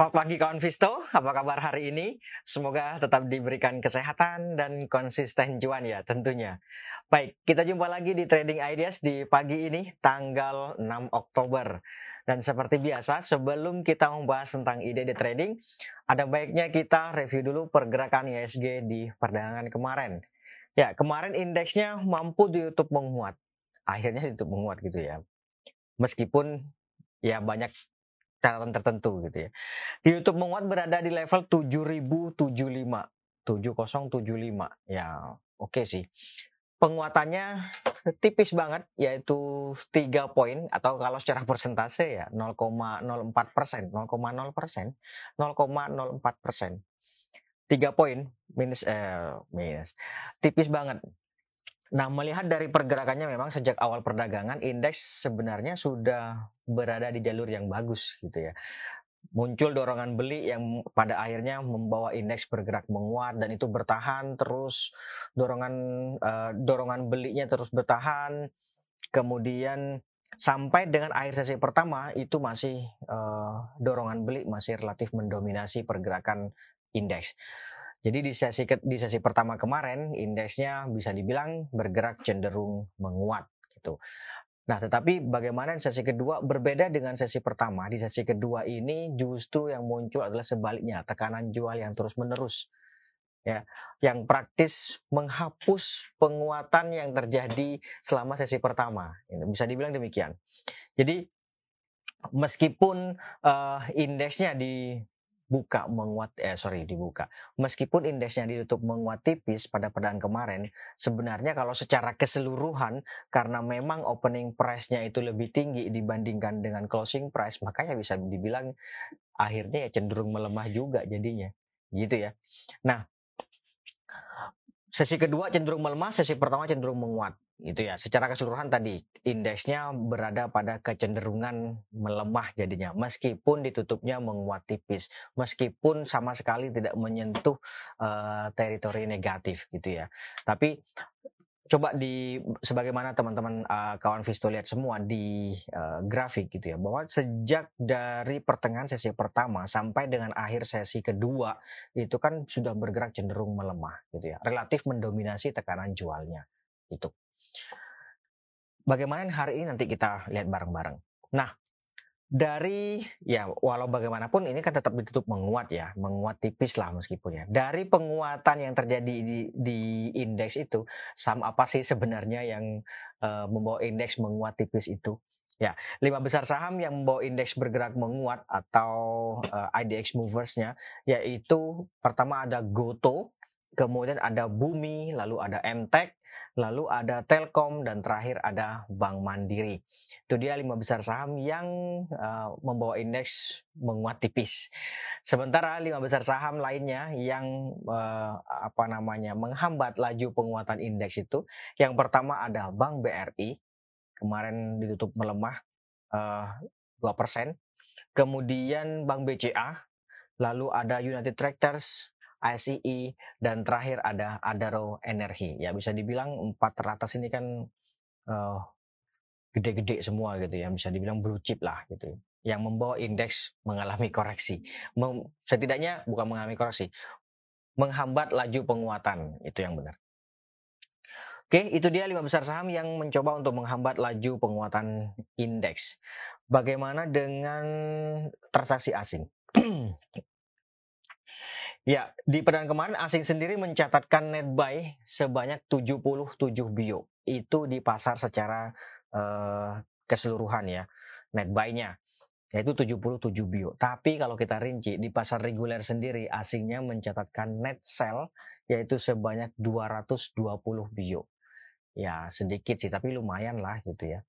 Selamat pagi kawan Visto, apa kabar hari ini? Semoga tetap diberikan kesehatan dan konsisten cuan ya tentunya. Baik, kita jumpa lagi di Trading Ideas di pagi ini tanggal 6 Oktober. Dan seperti biasa, sebelum kita membahas tentang ide di trading, ada baiknya kita review dulu pergerakan ISG di perdagangan kemarin. Ya, kemarin indeksnya mampu di YouTube menguat. Akhirnya di YouTube menguat gitu ya. Meskipun ya banyak catatan tertentu gitu ya. Di YouTube menguat berada di level 7075. 7075. Ya, oke okay sih. Penguatannya tipis banget yaitu 3 poin atau kalau secara persentase ya 0,04 persen, 0,0 persen, 0,04 persen. 3 poin minus eh minus tipis banget Nah, melihat dari pergerakannya memang sejak awal perdagangan indeks sebenarnya sudah berada di jalur yang bagus gitu ya. Muncul dorongan beli yang pada akhirnya membawa indeks bergerak menguat dan itu bertahan terus dorongan uh, dorongan belinya terus bertahan. Kemudian sampai dengan akhir sesi pertama itu masih uh, dorongan beli masih relatif mendominasi pergerakan indeks. Jadi di sesi di sesi pertama kemarin indeksnya bisa dibilang bergerak cenderung menguat gitu. Nah, tetapi bagaimana sesi kedua berbeda dengan sesi pertama. Di sesi kedua ini justru yang muncul adalah sebaliknya, tekanan jual yang terus-menerus. Ya, yang praktis menghapus penguatan yang terjadi selama sesi pertama. Bisa dibilang demikian. Jadi meskipun uh, indeksnya di buka menguat eh sorry dibuka. Meskipun indeksnya ditutup menguat tipis pada perdagangan kemarin sebenarnya kalau secara keseluruhan karena memang opening price-nya itu lebih tinggi dibandingkan dengan closing price makanya bisa dibilang akhirnya ya cenderung melemah juga jadinya. Gitu ya. Nah sesi kedua cenderung melemah sesi pertama cenderung menguat itu ya. Secara keseluruhan tadi indeksnya berada pada kecenderungan melemah jadinya meskipun ditutupnya menguat tipis meskipun sama sekali tidak menyentuh uh, teritori negatif gitu ya. Tapi coba di sebagaimana teman-teman uh, kawan Visto lihat semua di uh, grafik gitu ya bahwa sejak dari pertengahan sesi pertama sampai dengan akhir sesi kedua itu kan sudah bergerak cenderung melemah gitu ya relatif mendominasi tekanan jualnya itu Bagaimana hari ini nanti kita lihat bareng-bareng. Nah, dari ya walau bagaimanapun ini kan tetap ditutup menguat ya, menguat tipis lah meskipun ya. Dari penguatan yang terjadi di, di indeks itu, saham apa sih sebenarnya yang uh, membawa indeks menguat tipis itu? Ya, lima besar saham yang membawa indeks bergerak menguat atau uh, eh, IDX moversnya yaitu pertama ada Goto, kemudian ada Bumi, lalu ada MTEK, lalu ada Telkom dan terakhir ada Bank Mandiri. Itu dia lima besar saham yang uh, membawa indeks menguat tipis. Sementara lima besar saham lainnya yang uh, apa namanya menghambat laju penguatan indeks itu, yang pertama ada Bank BRI kemarin ditutup melemah uh, eh, 2%. Kemudian Bank BCA, lalu ada United Tractors, ICE dan terakhir ada Adaro Energi. Ya bisa dibilang empat teratas ini kan eh, gede-gede semua gitu ya, bisa dibilang blue chip lah gitu. Yang membawa indeks mengalami koreksi. Mem setidaknya bukan mengalami koreksi, menghambat laju penguatan itu yang benar. Oke, itu dia lima besar saham yang mencoba untuk menghambat laju penguatan indeks. Bagaimana dengan transaksi asing? Ya, di perdagangan kemarin asing sendiri mencatatkan net buy sebanyak 77 bio. Itu di pasar secara uh, keseluruhan ya, net buy-nya yaitu 77 bio. Tapi kalau kita rinci di pasar reguler sendiri asingnya mencatatkan net sell yaitu sebanyak 220 bio ya sedikit sih tapi lumayan lah gitu ya.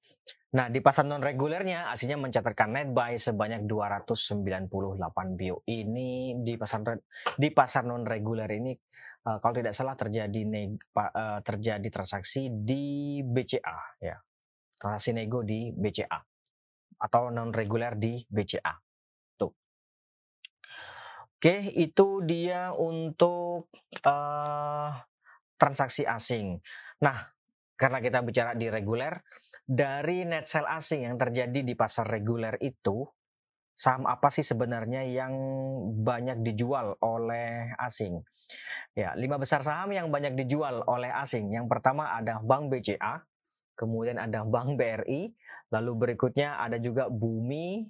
Nah di pasar non regulernya aslinya mencatatkan net buy sebanyak 298 bio. Ini di pasar di pasar non reguler ini uh, kalau tidak salah terjadi neg, uh, terjadi transaksi di BCA ya. Transaksi nego di BCA atau non reguler di BCA. Tuh. Oke, itu dia untuk uh, transaksi asing. Nah, karena kita bicara di reguler, dari net sell asing yang terjadi di pasar reguler itu saham apa sih sebenarnya yang banyak dijual oleh asing? Ya, lima besar saham yang banyak dijual oleh asing. Yang pertama ada Bank BCA, kemudian ada Bank BRI, lalu berikutnya ada juga Bumi,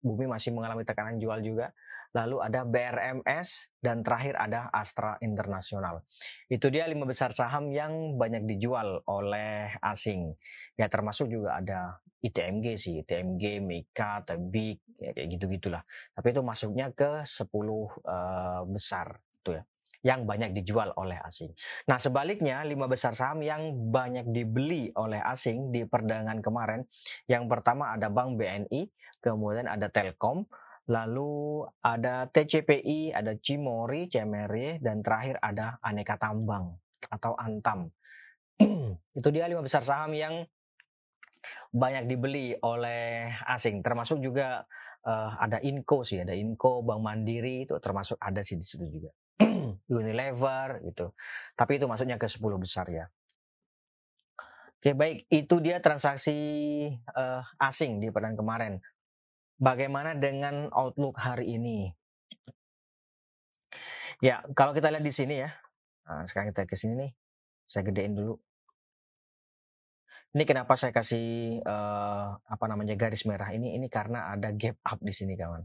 Bumi masih mengalami tekanan jual juga. Lalu ada BRMS dan terakhir ada Astra Internasional. Itu dia lima besar saham yang banyak dijual oleh asing. Ya termasuk juga ada ITMG sih, ITMG, Mega, Tebik, ya, kayak gitu-gitulah. Tapi itu masuknya ke 10 uh, besar tuh ya yang banyak dijual oleh asing. Nah sebaliknya lima besar saham yang banyak dibeli oleh asing di perdagangan kemarin, yang pertama ada Bank BNI, kemudian ada Telkom, lalu ada TCPI, ada Cimori, Cemere, dan terakhir ada Aneka Tambang atau Antam. Itu dia lima besar saham yang banyak dibeli oleh asing, termasuk juga uh, ada Inco sih, ada Inco, Bank Mandiri itu termasuk ada sih di situ juga. Unilever gitu. Tapi itu masuknya ke 10 besar ya. Oke baik, itu dia transaksi uh, asing di pekan kemarin. Bagaimana dengan outlook hari ini? Ya, kalau kita lihat di sini ya. Nah, sekarang kita ke sini nih. Saya gedein dulu. Ini kenapa saya kasih uh, apa namanya garis merah ini? Ini karena ada gap up di sini kawan.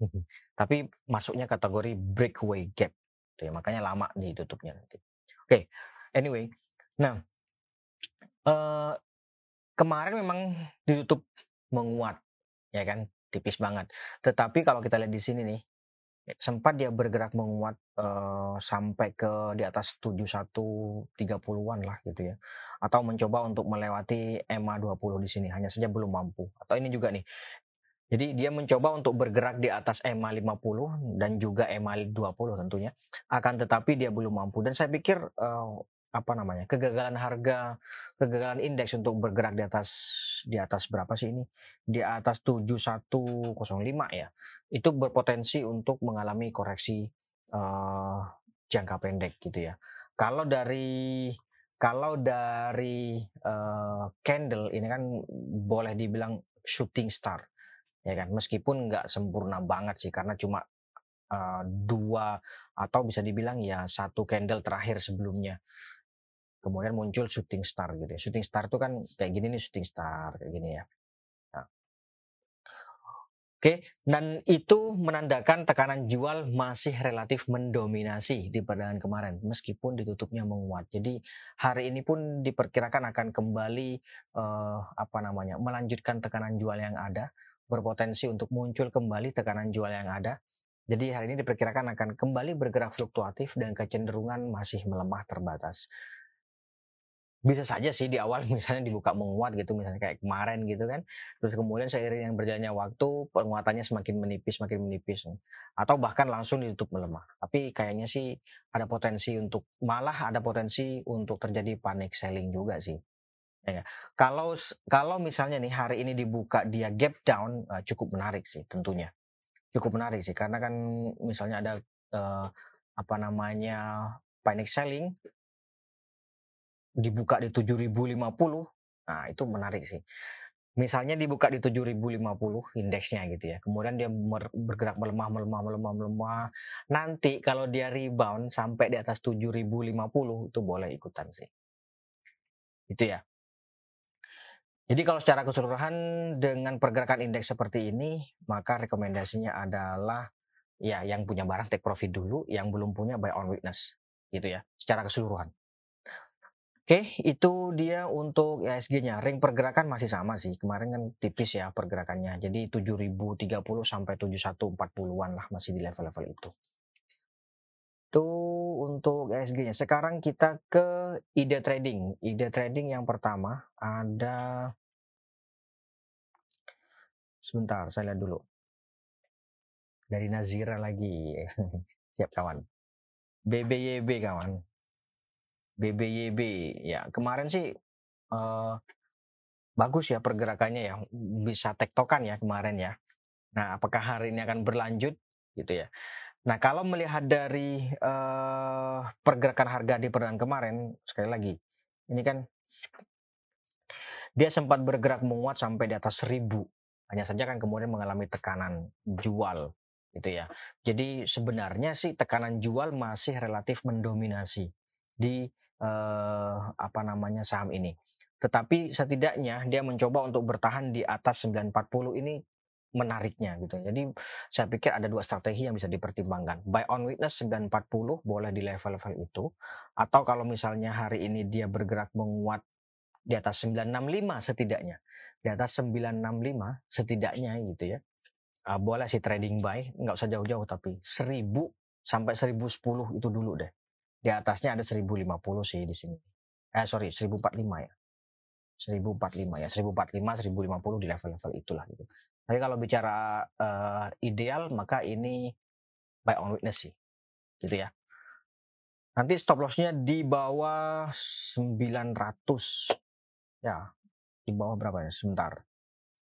Tapi masuknya kategori breakaway gap. Tuh ya, makanya lama ditutupnya nanti. Oke, okay. anyway. Nah, uh, kemarin memang ditutup menguat, ya kan, tipis banget. Tetapi kalau kita lihat di sini nih, sempat dia bergerak menguat uh, sampai ke di atas 7130-an lah gitu ya. Atau mencoba untuk melewati EMA 20 di sini hanya saja belum mampu. Atau ini juga nih. Jadi dia mencoba untuk bergerak di atas EMA 50 dan juga EMA 20 tentunya. Akan tetapi dia belum mampu. Dan saya pikir uh, apa namanya kegagalan harga kegagalan indeks untuk bergerak di atas di atas berapa sih ini? Di atas 7105 ya. Itu berpotensi untuk mengalami koreksi uh, jangka pendek gitu ya. Kalau dari kalau dari uh, candle ini kan boleh dibilang shooting star ya kan meskipun nggak sempurna banget sih karena cuma uh, dua atau bisa dibilang ya satu candle terakhir sebelumnya kemudian muncul shooting star gitu ya. Shooting star itu kan kayak gini nih shooting star kayak gini ya. Nah. Oke, dan itu menandakan tekanan jual masih relatif mendominasi di perdagangan kemarin meskipun ditutupnya menguat. Jadi hari ini pun diperkirakan akan kembali uh, apa namanya? melanjutkan tekanan jual yang ada, berpotensi untuk muncul kembali tekanan jual yang ada. Jadi hari ini diperkirakan akan kembali bergerak fluktuatif dan kecenderungan masih melemah terbatas. Bisa saja sih di awal misalnya dibuka menguat gitu misalnya kayak kemarin gitu kan. Terus kemudian seiring yang berjalannya waktu penguatannya semakin menipis semakin menipis. Atau bahkan langsung ditutup melemah. Tapi kayaknya sih ada potensi untuk malah ada potensi untuk terjadi panic selling juga sih ya kalau kalau misalnya nih hari ini dibuka dia gap down uh, cukup menarik sih tentunya cukup menarik sih karena kan misalnya ada uh, apa namanya panic selling dibuka di 7050, nah itu menarik sih. Misalnya dibuka di 7050 indeksnya gitu ya. Kemudian dia bergerak melemah, melemah, melemah, melemah. Nanti kalau dia rebound sampai di atas 7050 itu boleh ikutan sih. Itu ya. Jadi kalau secara keseluruhan dengan pergerakan indeks seperti ini, maka rekomendasinya adalah ya yang punya barang take profit dulu, yang belum punya buy on weakness gitu ya, secara keseluruhan. Oke, itu dia untuk ISG-nya. Ring pergerakan masih sama sih. Kemarin kan tipis ya pergerakannya. Jadi 7030 sampai 7140-an lah masih di level-level itu. Itu untuk ISG-nya. Sekarang kita ke ide trading. Ide trading yang pertama ada Sebentar, saya lihat dulu. Dari Nazira lagi. Siap kawan. BBYB kawan. BBYB ya kemarin sih uh, bagus ya pergerakannya ya bisa tektokan ya kemarin ya. Nah apakah hari ini akan berlanjut gitu ya? Nah kalau melihat dari uh, pergerakan harga di perdagangan kemarin sekali lagi ini kan dia sempat bergerak menguat sampai di atas 1000 hanya saja kan kemudian mengalami tekanan jual gitu ya. Jadi sebenarnya sih tekanan jual masih relatif mendominasi di eh, apa namanya saham ini. Tetapi setidaknya dia mencoba untuk bertahan di atas 940 ini menariknya gitu. Jadi saya pikir ada dua strategi yang bisa dipertimbangkan. Buy on weakness 940 boleh di level-level itu atau kalau misalnya hari ini dia bergerak menguat di atas 965 setidaknya. Di atas 965 setidaknya gitu ya. Uh, boleh sih trading buy, nggak usah jauh-jauh tapi 1000 sampai 1010 itu dulu deh. Di atasnya ada 1050 sih di sini. Eh sorry, 1045 ya. 1045 ya, 1045, 1050 di level-level itulah gitu. Tapi kalau bicara uh, ideal maka ini buy on witness sih. Gitu ya. Nanti stop lossnya di bawah 900. Ya, di bawah berapa ya? Sebentar.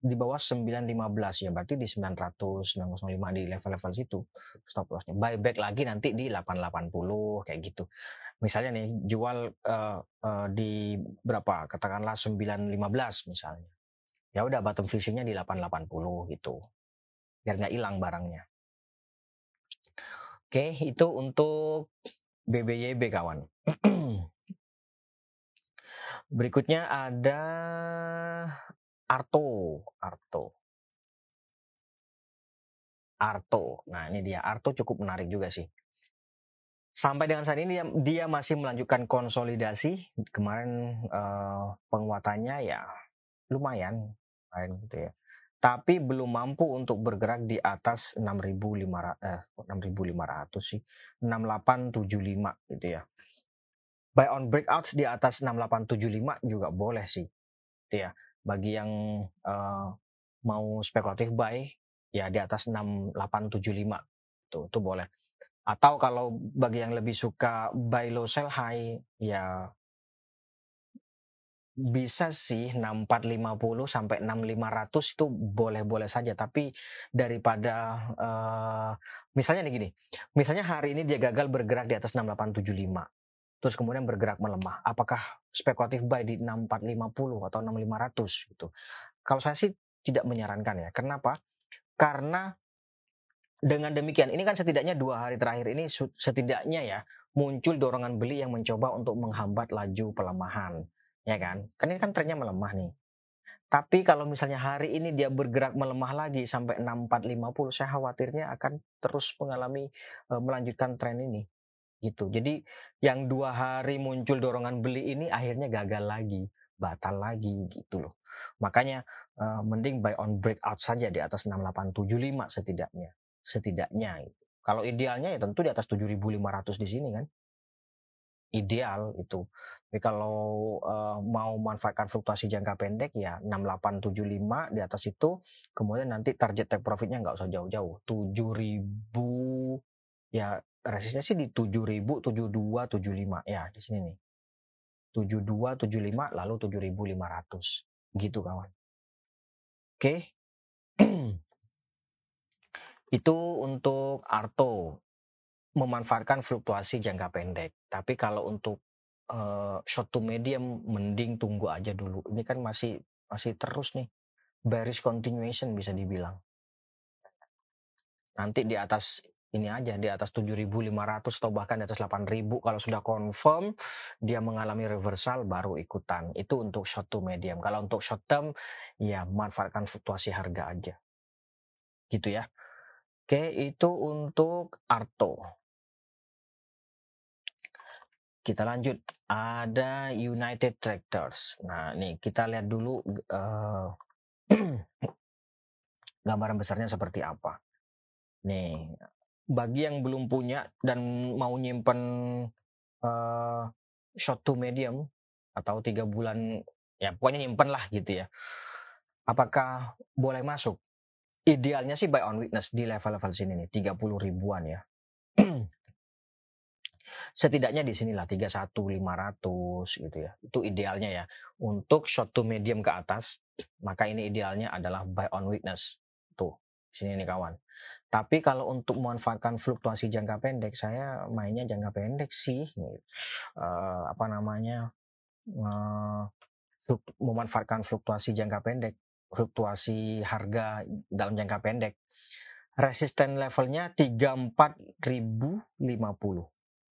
Di bawah 915 ya, berarti di 900, 905 di level-level situ stop lossnya. Buyback lagi nanti di 880 kayak gitu. Misalnya nih jual uh, uh, di berapa? Katakanlah 915 misalnya ya udah bottom fishingnya di 880 gitu biar nggak hilang barangnya oke itu untuk BBYB kawan berikutnya ada Arto Arto Arto nah ini dia Arto cukup menarik juga sih sampai dengan saat ini dia, dia masih melanjutkan konsolidasi kemarin uh, penguatannya ya lumayan lain gitu ya. Tapi belum mampu untuk bergerak di atas 6.500 eh 6.500 sih. 6875 gitu ya. Buy on breakouts di atas 6875 juga boleh sih. Gitu ya. Bagi yang uh, mau spekulatif buy ya di atas 6875 tuh itu boleh. Atau kalau bagi yang lebih suka buy low sell high ya bisa sih 6450 sampai 6500 itu boleh-boleh saja. Tapi daripada uh, misalnya nih gini misalnya hari ini dia gagal bergerak di atas 6875 terus kemudian bergerak melemah apakah spekulatif buy di 6450 atau 6500 gitu kalau saya sih tidak menyarankan ya kenapa karena dengan demikian ini kan setidaknya dua hari terakhir ini setidaknya ya muncul dorongan beli yang mencoba untuk menghambat laju pelemahan ya kan? Kan ini kan trennya melemah nih. Tapi kalau misalnya hari ini dia bergerak melemah lagi sampai 6450, saya khawatirnya akan terus mengalami uh, melanjutkan tren ini. Gitu. Jadi yang dua hari muncul dorongan beli ini akhirnya gagal lagi, batal lagi gitu loh. Makanya uh, mending buy on breakout saja di atas 6875 setidaknya. Setidaknya gitu. Kalau idealnya ya tentu di atas 7500 di sini kan ideal itu. Tapi kalau uh, mau manfaatkan fluktuasi jangka pendek ya 6875 di atas itu, kemudian nanti target take profitnya nggak usah jauh-jauh, 7000 ya resistnya sih di 7000, 72, 75 ya di sini nih. 72, 75 lalu 7500 gitu kawan. Oke. itu untuk Arto memanfaatkan fluktuasi jangka pendek. Tapi kalau untuk uh, short to medium mending tunggu aja dulu. Ini kan masih masih terus nih bearish continuation bisa dibilang. Nanti di atas ini aja di atas 7.500 atau bahkan di atas 8.000 kalau sudah confirm dia mengalami reversal baru ikutan. Itu untuk short to medium. Kalau untuk short term ya manfaatkan fluktuasi harga aja. Gitu ya. Oke, itu untuk Arto. Kita lanjut. Ada United Tractors. Nah, nih kita lihat dulu uh, gambaran besarnya seperti apa. Nih, bagi yang belum punya dan mau nyimpen uh, short to medium atau tiga bulan, ya pokoknya nyimpen lah gitu ya. Apakah boleh masuk? Idealnya sih buy on weakness di level-level sini nih, 30 ribuan ya setidaknya di sinilah 31500 gitu ya. Itu idealnya ya. Untuk short to medium ke atas, maka ini idealnya adalah buy on weakness. Tuh, sini nih kawan. Tapi kalau untuk memanfaatkan fluktuasi jangka pendek, saya mainnya jangka pendek sih. Uh, apa namanya? Uh, memanfaatkan fluktuasi jangka pendek fluktuasi harga dalam jangka pendek. Resisten levelnya 34.050.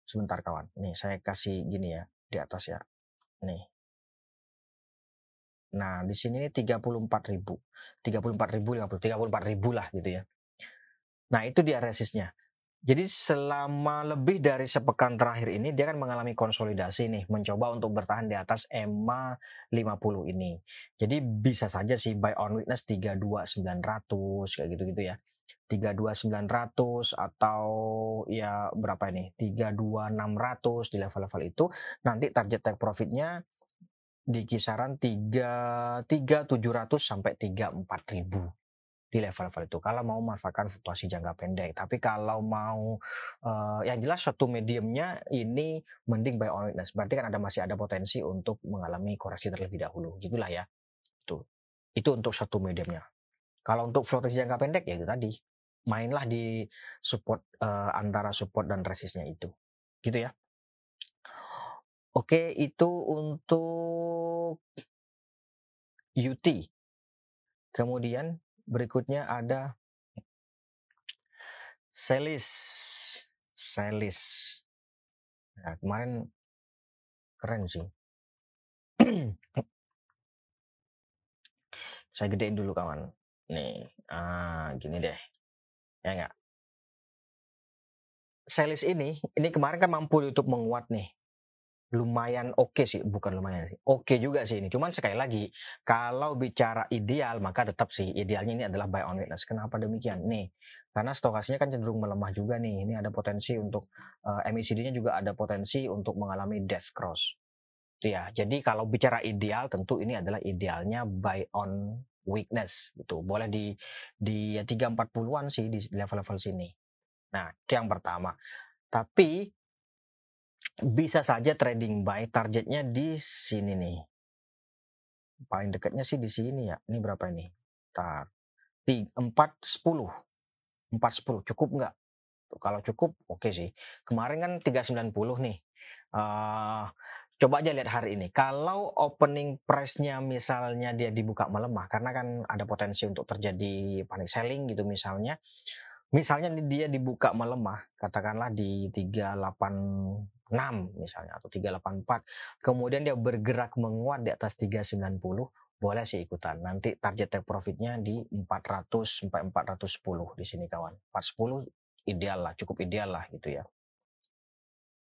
Sebentar kawan. Nih saya kasih gini ya di atas ya. Nih. Nah, di sini 34.000. 34.050, 34.000 lah gitu ya. Nah, itu dia resistnya. Jadi selama lebih dari sepekan terakhir ini dia kan mengalami konsolidasi nih, mencoba untuk bertahan di atas EMA 50 ini. Jadi bisa saja sih buy on weakness 32900 kayak gitu-gitu ya. 32900 atau ya berapa ini? 32600 di level-level itu nanti target take profitnya di kisaran 3 3700 sampai 34000 di level-level itu kalau mau memanfaatkan fluktuasi jangka pendek. Tapi kalau mau uh, yang jelas satu mediumnya ini mending buy on weakness. Berarti kan ada masih ada potensi untuk mengalami koreksi terlebih dahulu. Gitulah ya. Itu. Itu untuk satu mediumnya. Kalau untuk fluktuasi jangka pendek ya itu tadi. Mainlah di support uh, antara support dan resistnya itu. Gitu ya. Oke, itu untuk UT. Kemudian Berikutnya ada Selis. Selis. Nah, kemarin keren sih. Saya gedein dulu kawan. Nih, ah, gini deh. Ya enggak? Selis ini, ini kemarin kan mampu YouTube menguat nih lumayan oke okay sih, bukan lumayan sih. Oke okay juga sih ini. Cuman sekali lagi, kalau bicara ideal, maka tetap sih idealnya ini adalah buy on weakness. Kenapa demikian? Nih, karena stokasinya kan cenderung melemah juga nih. Ini ada potensi untuk uh, eh, MACD-nya juga ada potensi untuk mengalami death cross. Ya. Jadi kalau bicara ideal, tentu ini adalah idealnya buy on weakness gitu. Boleh di di 340-an sih di level-level sini. Nah, itu yang pertama. Tapi bisa saja trading buy targetnya di sini nih. Paling dekatnya sih di sini ya. Ini berapa ini? Tar. 410. 410 cukup nggak? Kalau cukup oke okay sih. Kemarin kan 390 nih. Uh, coba aja lihat hari ini. Kalau opening price-nya misalnya dia dibuka melemah karena kan ada potensi untuk terjadi panic selling gitu misalnya. Misalnya dia dibuka melemah, katakanlah di 38 6 misalnya atau 384 kemudian dia bergerak menguat di atas 390 boleh sih ikutan. Nanti target take profitnya di 400 sampai 410 di sini kawan. 410 ideal lah cukup ideal lah gitu ya.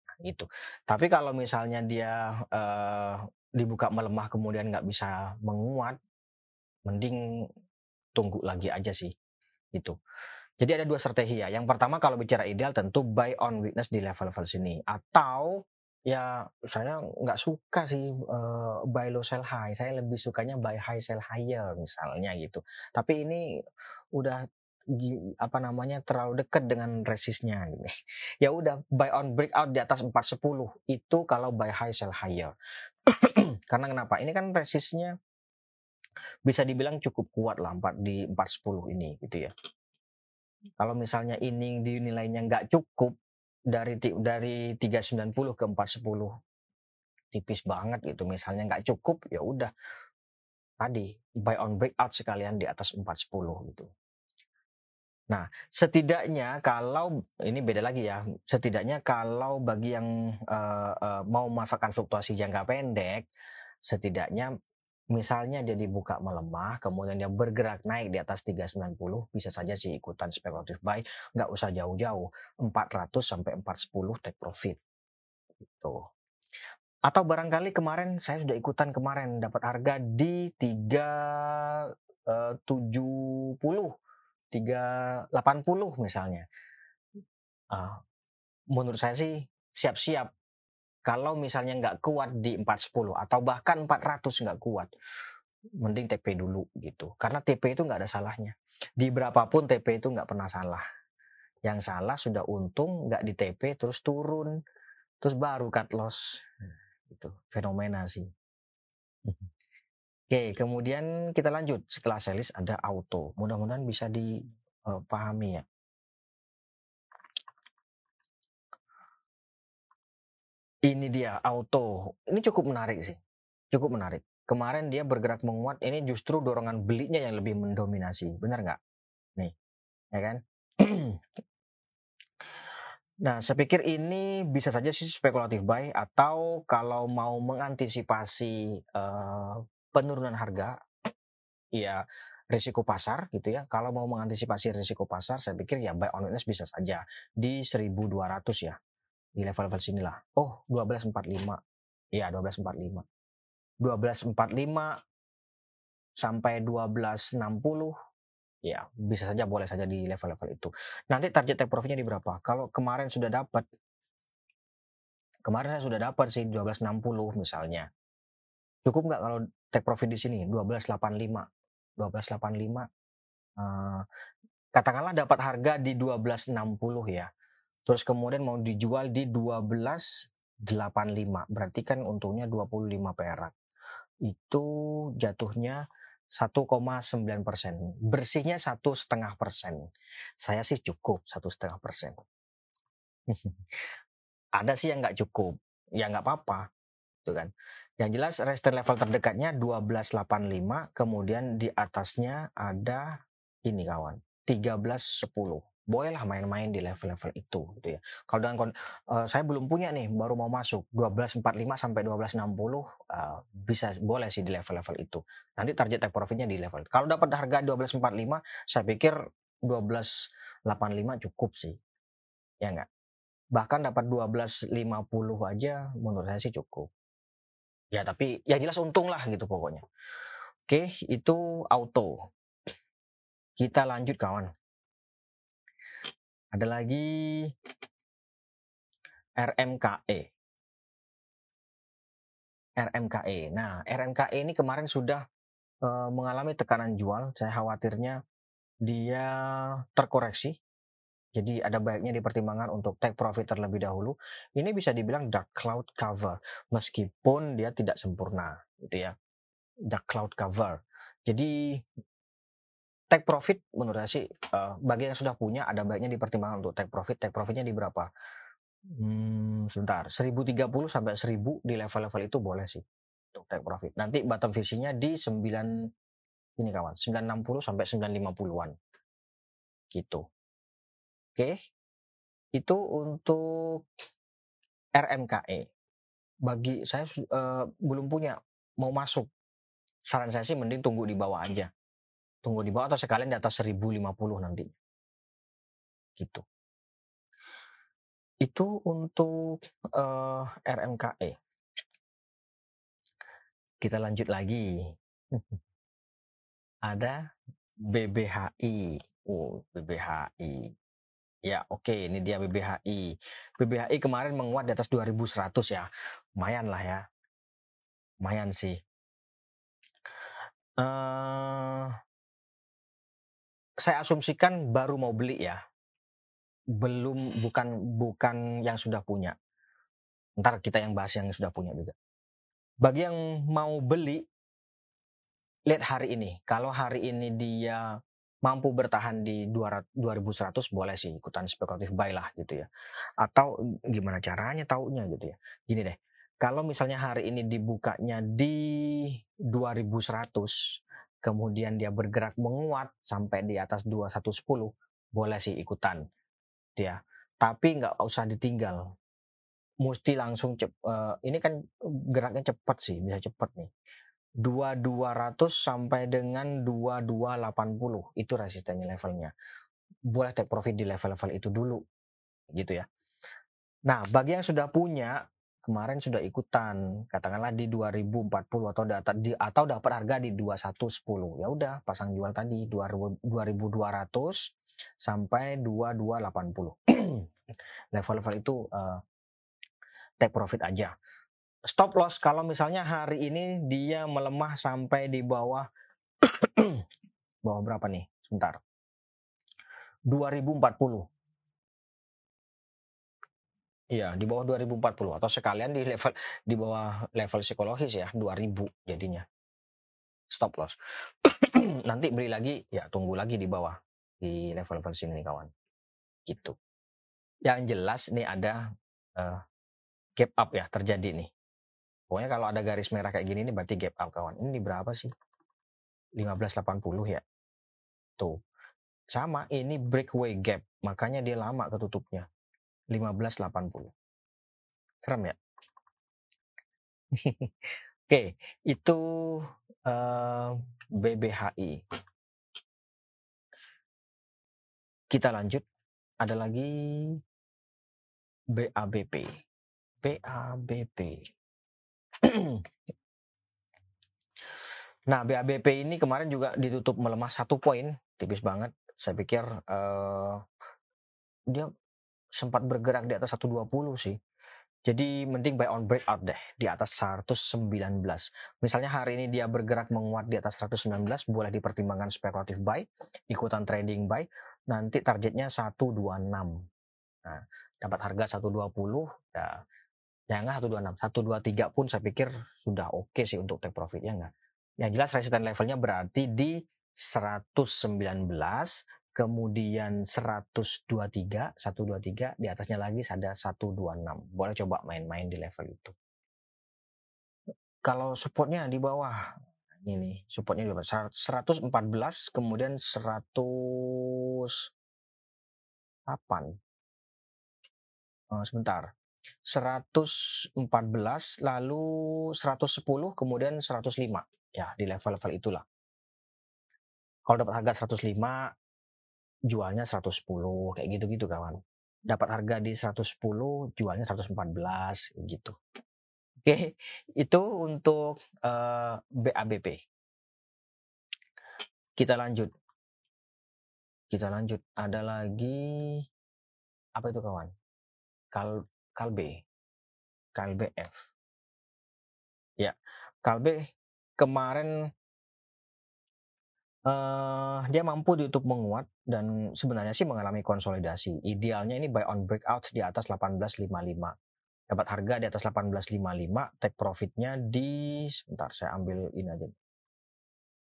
Nah, itu. Tapi kalau misalnya dia uh, dibuka melemah kemudian nggak bisa menguat mending tunggu lagi aja sih itu jadi ada dua strategi ya. Yang pertama kalau bicara ideal tentu buy on weakness di level-level sini atau ya saya nggak suka sih uh, buy low sell high. Saya lebih sukanya buy high sell higher misalnya gitu. Tapi ini udah apa namanya terlalu dekat dengan resistnya gitu. Ya udah buy on breakout di atas 410 itu kalau buy high sell higher. Karena kenapa? Ini kan resistnya bisa dibilang cukup kuat lah 4 di 410 ini gitu ya. Kalau misalnya ini dinilainya nggak cukup dari dari 390 ke 410 tipis banget gitu misalnya nggak cukup ya udah tadi buy on breakout sekalian di atas 410 gitu. Nah, setidaknya kalau ini beda lagi ya, setidaknya kalau bagi yang uh, uh, mau memanfaatkan fluktuasi jangka pendek, setidaknya misalnya dia dibuka melemah, kemudian dia bergerak naik di atas 390, bisa saja sih ikutan spekulatif buy, nggak usah jauh-jauh, 400 sampai 410 take profit. Gitu. Atau barangkali kemarin saya sudah ikutan kemarin dapat harga di 370, 380 misalnya. Uh, menurut saya sih siap-siap kalau misalnya nggak kuat di 410 atau bahkan 400 nggak kuat, mending TP dulu gitu. Karena TP itu nggak ada salahnya. Di berapapun TP itu nggak pernah salah. Yang salah sudah untung nggak di TP terus turun, terus baru cut loss. Itu fenomena sih. Oke, kemudian kita lanjut. Setelah selis ada auto. Mudah-mudahan bisa dipahami eh, ya. Ini dia auto. Ini cukup menarik sih. Cukup menarik. kemarin dia bergerak menguat, ini justru dorongan belinya yang lebih mendominasi, benar nggak? Nih, ya kan? Nah, saya pikir ini bisa saja sih spekulatif buy atau kalau mau mengantisipasi uh, penurunan harga, ya risiko pasar gitu ya. Kalau mau mengantisipasi risiko pasar, saya pikir ya buy on witness bisa saja di 1200 ya. Di level-level sinilah. Oh, 1245. Iya, 1245. 1245 sampai 1260 ya bisa saja boleh saja di level-level itu. Nanti target take profitnya di berapa? Kalau kemarin sudah dapat, kemarin saya sudah dapat sih 1260 misalnya. Cukup nggak kalau take profit di sini 1285, 1285. Uh, katakanlah dapat harga di 1260 ya. Terus kemudian mau dijual di 1285, berarti kan untungnya 25 perak. Itu jatuhnya 1,9 persen. Bersihnya satu setengah persen. Saya sih cukup satu setengah persen. Ada sih yang nggak cukup, ya nggak apa-apa, tuh kan. Yang jelas resistance level terdekatnya 1285, kemudian di atasnya ada ini kawan, 1310 bolehlah main-main di level-level itu gitu ya. Kalau dengan uh, saya belum punya nih, baru mau masuk 1245 sampai 1260 uh, bisa boleh sih di level-level itu. Nanti target take profitnya di level. Kalau dapat harga 1245, saya pikir 1285 cukup sih. Ya enggak? Bahkan dapat 1250 aja menurut saya sih cukup. Ya tapi ya jelas untung lah gitu pokoknya. Oke, itu auto. Kita lanjut kawan. Ada lagi RMKE. RMKE. Nah, RMKE ini kemarin sudah uh, mengalami tekanan jual. Saya khawatirnya dia terkoreksi. Jadi ada baiknya dipertimbangkan untuk take profit terlebih dahulu. Ini bisa dibilang dark cloud cover meskipun dia tidak sempurna, gitu ya. Dark cloud cover. Jadi take profit menurut saya sih uh, bagi yang sudah punya ada baiknya dipertimbangkan untuk take profit. Take profitnya di berapa? Hmm, sebentar, 1030 sampai 1000 di level-level itu boleh sih untuk take profit. Nanti bottom visinya di 9 ini kawan, 960 sampai 950-an. Gitu. Oke. Itu untuk RMKE. Bagi saya uh, belum punya mau masuk. Saran saya sih mending tunggu di bawah aja tunggu di bawah atau sekalian di atas 1050 nanti. Gitu. Itu untuk uh, eh, RMKE. Kita lanjut lagi. Ada BBHI. Oh, BBHI. Ya, oke, okay, ini dia BBHI. BBHI kemarin menguat di atas 2100 ya. Lumayan lah ya. Lumayan sih. Uh, saya asumsikan baru mau beli ya. Belum bukan bukan yang sudah punya. Ntar kita yang bahas yang sudah punya juga. Bagi yang mau beli lihat hari ini. Kalau hari ini dia mampu bertahan di 200, 2100 boleh sih ikutan spekulatif buy lah gitu ya. Atau gimana caranya taunya gitu ya. Gini deh. Kalau misalnya hari ini dibukanya di 2100 kemudian dia bergerak menguat sampai di atas 2110, boleh sih ikutan. Dia. Tapi nggak usah ditinggal. Mesti langsung cep, uh, ini kan geraknya cepat sih, bisa cepat nih. 2200 sampai dengan 2280 itu resistennya levelnya. Boleh take profit di level-level itu dulu. Gitu ya. Nah, bagi yang sudah punya kemarin sudah ikutan katakanlah di 2040 atau di atau dapat harga di 2110 ya udah pasang jual tadi 2200 sampai 2280 level-level itu uh, take profit aja. Stop loss kalau misalnya hari ini dia melemah sampai di bawah bawah berapa nih? Sebentar. 2040 Iya, di bawah 2040 atau sekalian di level di bawah level psikologis ya 2000 jadinya. Stop loss. Nanti beli lagi ya tunggu lagi di bawah di level-level sini nih kawan. Gitu. Yang jelas nih ada uh, gap up ya terjadi nih. Pokoknya kalau ada garis merah kayak gini ini berarti gap up kawan. Ini berapa sih? 1580 ya. Tuh. Sama ini breakaway gap. Makanya dia lama ketutupnya. 1580. Serem ya? Oke, itu uh, eh, BBHI. Kita lanjut. Ada lagi BABP. BABP. nah, BABP ini kemarin juga ditutup melemah satu poin, tipis banget. Saya pikir uh, dia sempat bergerak di atas 120 sih. Jadi mending buy on breakout deh di atas 119. Misalnya hari ini dia bergerak menguat di atas 119, boleh dipertimbangkan spekulatif buy, ikutan trading buy. Nanti targetnya 126. Nah, dapat harga 120 ya ya enggak 126 123 pun saya pikir sudah oke okay sih untuk take profit ya enggak yang jelas resistance levelnya berarti di 119 kemudian 123, 123, di atasnya lagi ada 126. Boleh coba main-main di level itu. Kalau supportnya di bawah, ini supportnya di bawah, 114, kemudian 108. Oh, sebentar. 114, lalu 110, kemudian 105. Ya, di level-level itulah. Kalau dapat harga 105, jualnya 110 kayak gitu-gitu kawan. Dapat harga di 110, jualnya 114 gitu. Oke, itu untuk uh, eh, BABP. Kita lanjut. Kita lanjut. Ada lagi apa itu kawan? Kal Kalbe. Kalbe F. Ya, Kalbe kemarin Uh, dia mampu untuk menguat dan sebenarnya sih mengalami konsolidasi. Idealnya ini buy on breakout di atas 1855. Dapat harga di atas 1855, take profitnya di sebentar saya ambil ini aja.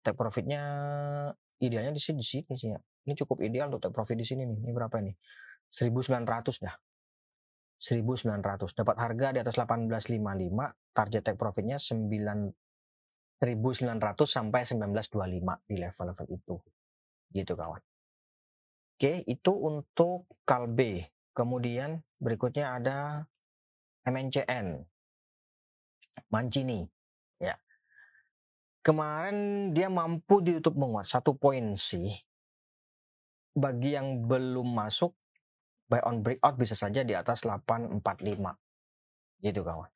Take profitnya idealnya di sini di sini sih ya. Ini cukup ideal untuk take profit di sini nih. Ini berapa nih? 1900 dah. 1900 dapat harga di atas 1855 target take profitnya 9 1900 sampai 1925 di level-level itu. Gitu kawan. Oke, itu untuk Kalbe. Kemudian berikutnya ada MNCN. Mancini. Ya. Kemarin dia mampu di YouTube menguat satu poin sih. Bagi yang belum masuk, buy on breakout bisa saja di atas 845. Gitu kawan.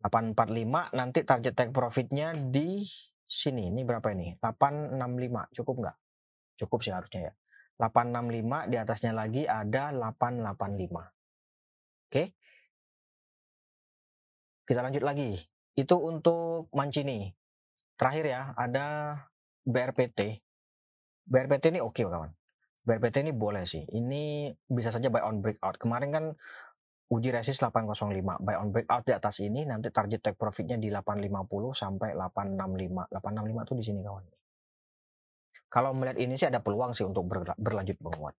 845 nanti target take profitnya di sini. Ini berapa ini? 865. Cukup nggak? Cukup sih harusnya ya. 865 di atasnya lagi ada 885. Oke. Kita lanjut lagi. Itu untuk Mancini. Terakhir ya, ada BRPT. BRPT ini oke okay, kawan. BRPT ini boleh sih. Ini bisa saja buy on breakout. Kemarin kan uji resist 805 buy on breakout di atas ini nanti target take profitnya di 850 sampai 865 865 tuh di sini kawan kalau melihat ini sih ada peluang sih untuk berlanjut menguat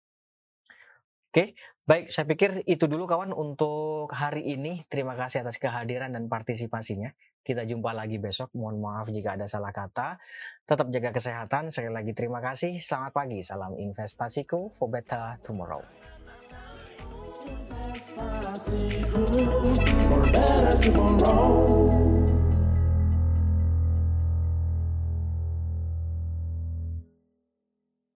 Oke, baik. Saya pikir itu dulu kawan untuk hari ini. Terima kasih atas kehadiran dan partisipasinya. Kita jumpa lagi besok. Mohon maaf jika ada salah kata. Tetap jaga kesehatan. Sekali lagi terima kasih. Selamat pagi. Salam investasiku for better tomorrow.